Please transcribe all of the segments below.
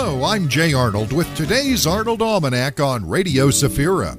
Hello, I'm Jay Arnold with today's Arnold Almanac on Radio Safira.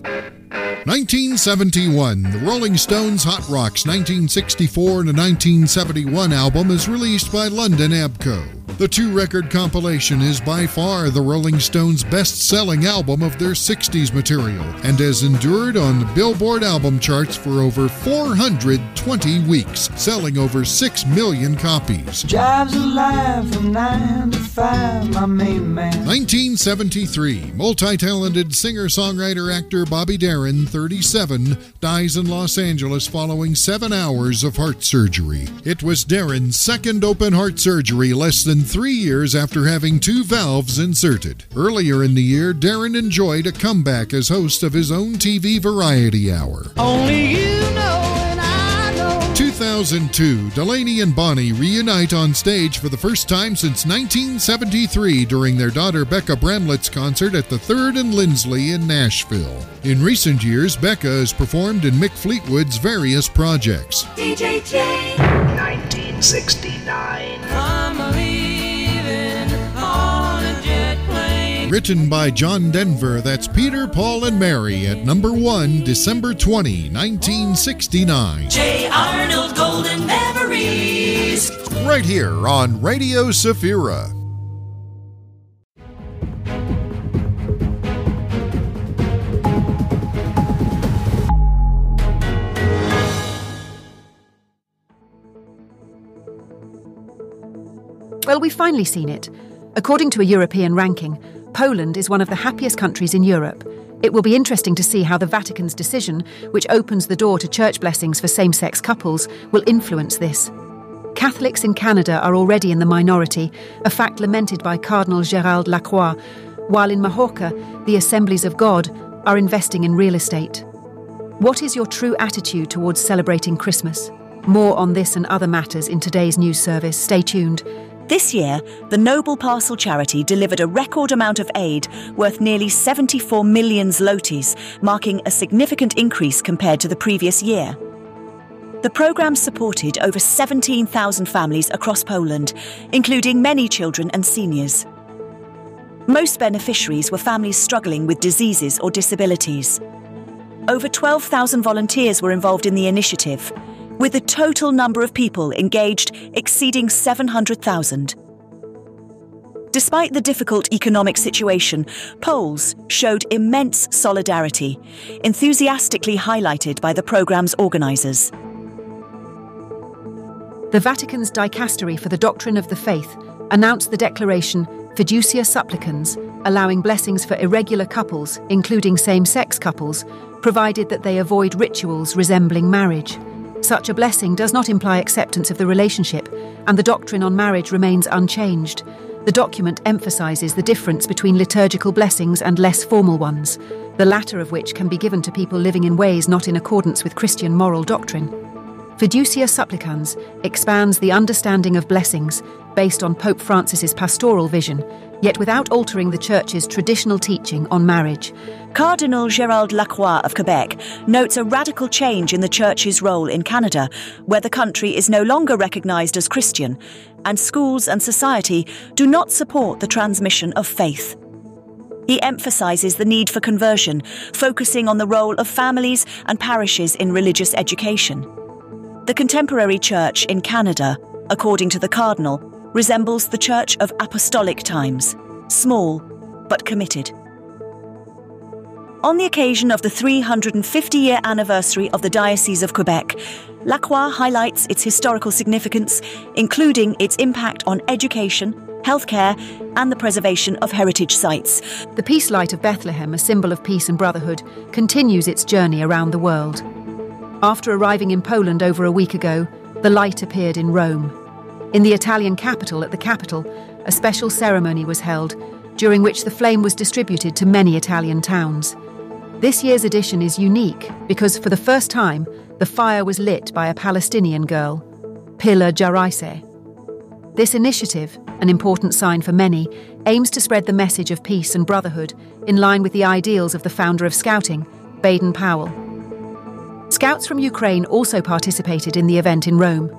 1971, the Rolling Stones Hot Rocks 1964 to 1971 album is released by London ABKCO. The two record compilation is by far the Rolling Stones' best selling album of their 60s material and has endured on the Billboard album charts for over 420 weeks, selling over 6 million copies. Jobs alive from 9 to 5, my main man. 1973, multi talented singer songwriter actor Bobby Darin, 37, dies in Los Angeles following seven hours of heart surgery. It was Darin's second open heart surgery less than three years after having two valves inserted. Earlier in the year, Darin enjoyed a comeback as host of his own TV variety hour. Only you know and I know. 2002, Delaney and Bonnie reunite on stage for the first time since 1973 during their daughter Becca Bramlett's concert at the 3rd and Lindsley in Nashville. In recent years, Becca has performed in Mick Fleetwood's various projects. DJ J. 1969. Written by John Denver, that's Peter, Paul, and Mary at number one, December 20, 1969. J. Arnold Golden Memories. Right here on Radio Safira. Well, we've finally seen it. According to a European ranking, Poland is one of the happiest countries in Europe. It will be interesting to see how the Vatican's decision, which opens the door to church blessings for same sex couples, will influence this. Catholics in Canada are already in the minority, a fact lamented by Cardinal Gérald Lacroix, while in Majorca, the Assemblies of God are investing in real estate. What is your true attitude towards celebrating Christmas? More on this and other matters in today's news service. Stay tuned. This year, the Noble Parcel charity delivered a record amount of aid worth nearly 74 million zlotys, marking a significant increase compared to the previous year. The programme supported over 17,000 families across Poland, including many children and seniors. Most beneficiaries were families struggling with diseases or disabilities. Over 12,000 volunteers were involved in the initiative, with the total number of people engaged exceeding 700,000. Despite the difficult economic situation, Poles showed immense solidarity, enthusiastically highlighted by the programme's organisers. The Vatican's Dicastery for the Doctrine of the Faith announced the declaration Fiducia Supplicans, allowing blessings for irregular couples, including same sex couples, provided that they avoid rituals resembling marriage. Such a blessing does not imply acceptance of the relationship, and the doctrine on marriage remains unchanged. The document emphasises the difference between liturgical blessings and less formal ones, the latter of which can be given to people living in ways not in accordance with Christian moral doctrine. Fiducia Supplicans expands the understanding of blessings based on Pope Francis's pastoral vision, yet without altering the Church's traditional teaching on marriage. Cardinal Gérald Lacroix of Quebec notes a radical change in the Church's role in Canada, where the country is no longer recognised as Christian, and schools and society do not support the transmission of faith. He emphasises the need for conversion, focusing on the role of families and parishes in religious education. The contemporary church in Canada, according to the Cardinal, resembles the Church of Apostolic times small but committed. On the occasion of the 350 year anniversary of the Diocese of Quebec, Lacroix highlights its historical significance, including its impact on education, healthcare, and the preservation of heritage sites. The Peace Light of Bethlehem, a symbol of peace and brotherhood, continues its journey around the world. After arriving in Poland over a week ago, the light appeared in Rome. In the Italian capital, at the Capitol, a special ceremony was held, during which the flame was distributed to many Italian towns. This year's edition is unique because, for the first time, the fire was lit by a Palestinian girl, Pilla Jaraise. This initiative, an important sign for many, aims to spread the message of peace and brotherhood in line with the ideals of the founder of Scouting, Baden Powell. Scouts from Ukraine also participated in the event in Rome.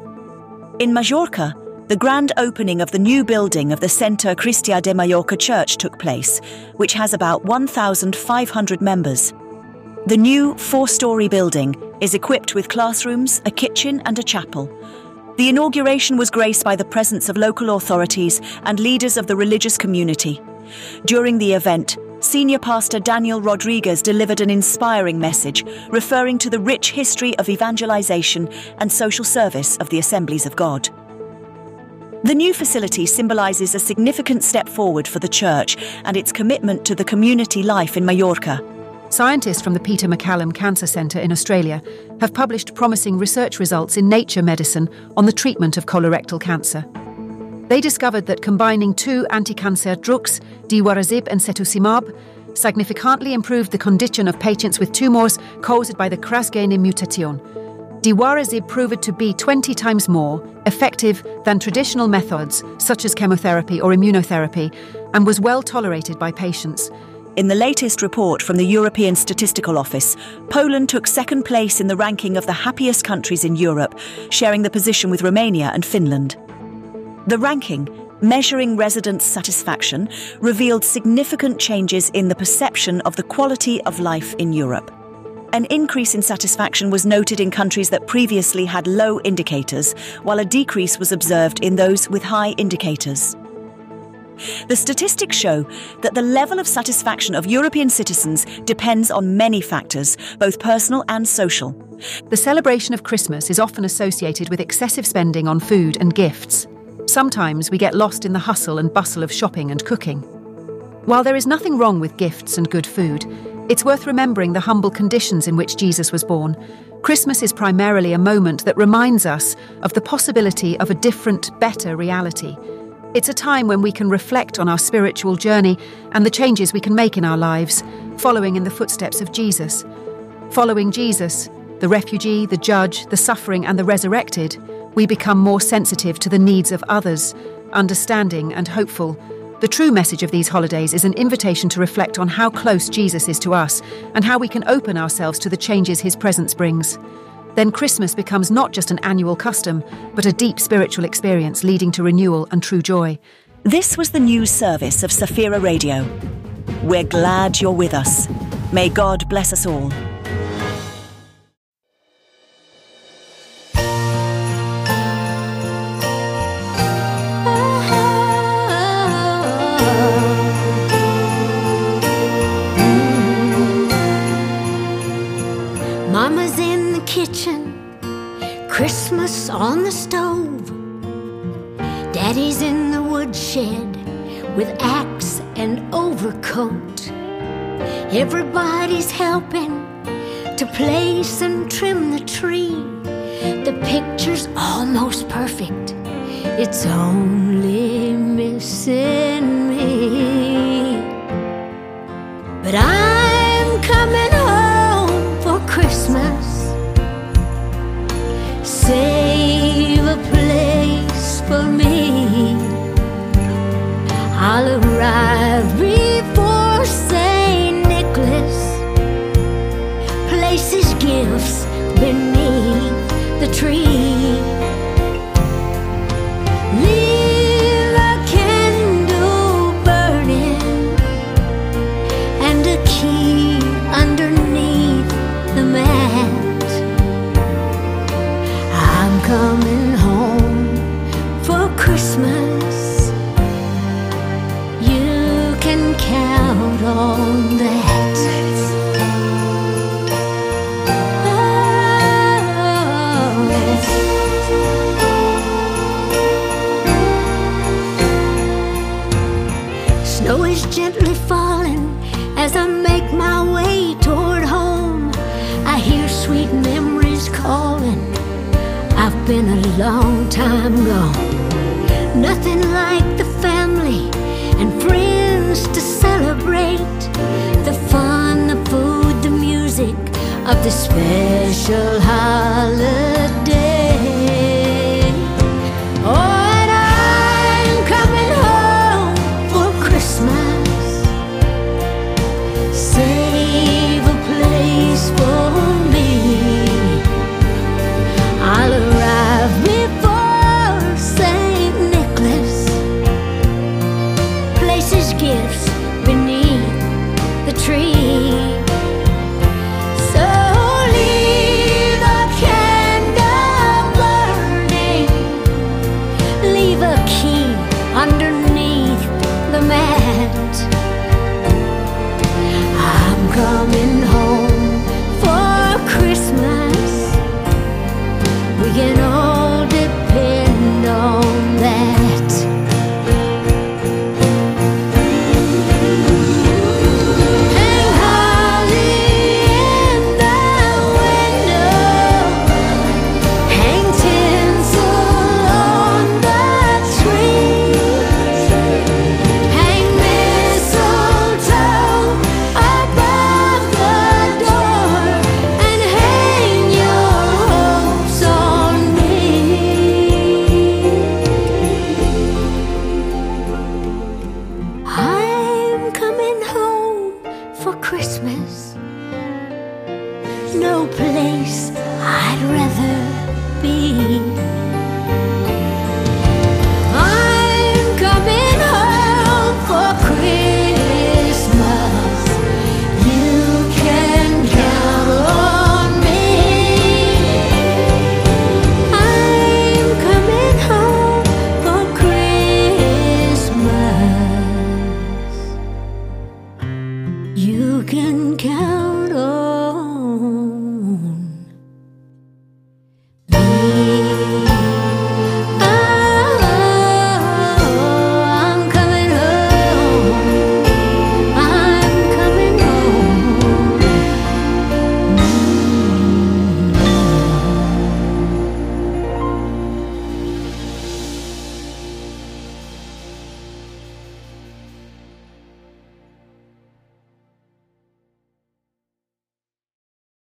In Majorca, the grand opening of the new building of the Centre Cristia de Mallorca Church took place, which has about 1,500 members. The new four story building is equipped with classrooms, a kitchen, and a chapel. The inauguration was graced by the presence of local authorities and leaders of the religious community. During the event, Senior Pastor Daniel Rodriguez delivered an inspiring message referring to the rich history of evangelization and social service of the Assemblies of God. The new facility symbolises a significant step forward for the church and its commitment to the community life in Mallorca. Scientists from the Peter MacCallum Cancer Centre in Australia have published promising research results in Nature Medicine on the treatment of colorectal cancer. They discovered that combining two anti-cancer drugs, divarasib and cetuximab, significantly improved the condition of patients with tumours caused by the KRAS gene mutation, Divarasib proved to be 20 times more effective than traditional methods such as chemotherapy or immunotherapy and was well tolerated by patients. In the latest report from the European Statistical Office, Poland took second place in the ranking of the happiest countries in Europe, sharing the position with Romania and Finland. The ranking, measuring residents' satisfaction, revealed significant changes in the perception of the quality of life in Europe. An increase in satisfaction was noted in countries that previously had low indicators, while a decrease was observed in those with high indicators. The statistics show that the level of satisfaction of European citizens depends on many factors, both personal and social. The celebration of Christmas is often associated with excessive spending on food and gifts. Sometimes we get lost in the hustle and bustle of shopping and cooking. While there is nothing wrong with gifts and good food, it's worth remembering the humble conditions in which Jesus was born. Christmas is primarily a moment that reminds us of the possibility of a different, better reality. It's a time when we can reflect on our spiritual journey and the changes we can make in our lives, following in the footsteps of Jesus. Following Jesus, the refugee, the judge, the suffering, and the resurrected, we become more sensitive to the needs of others, understanding and hopeful the true message of these holidays is an invitation to reflect on how close Jesus is to us and how we can open ourselves to the changes his presence brings. Then Christmas becomes not just an annual custom, but a deep spiritual experience leading to renewal and true joy. This was the news service of Safira Radio. We're glad you're with us. May God bless us all. Daddy's in the woodshed with axe and overcoat. Everybody's helping to place and trim the tree. The picture's almost perfect. It's only missing me. But I'm of this special holiday.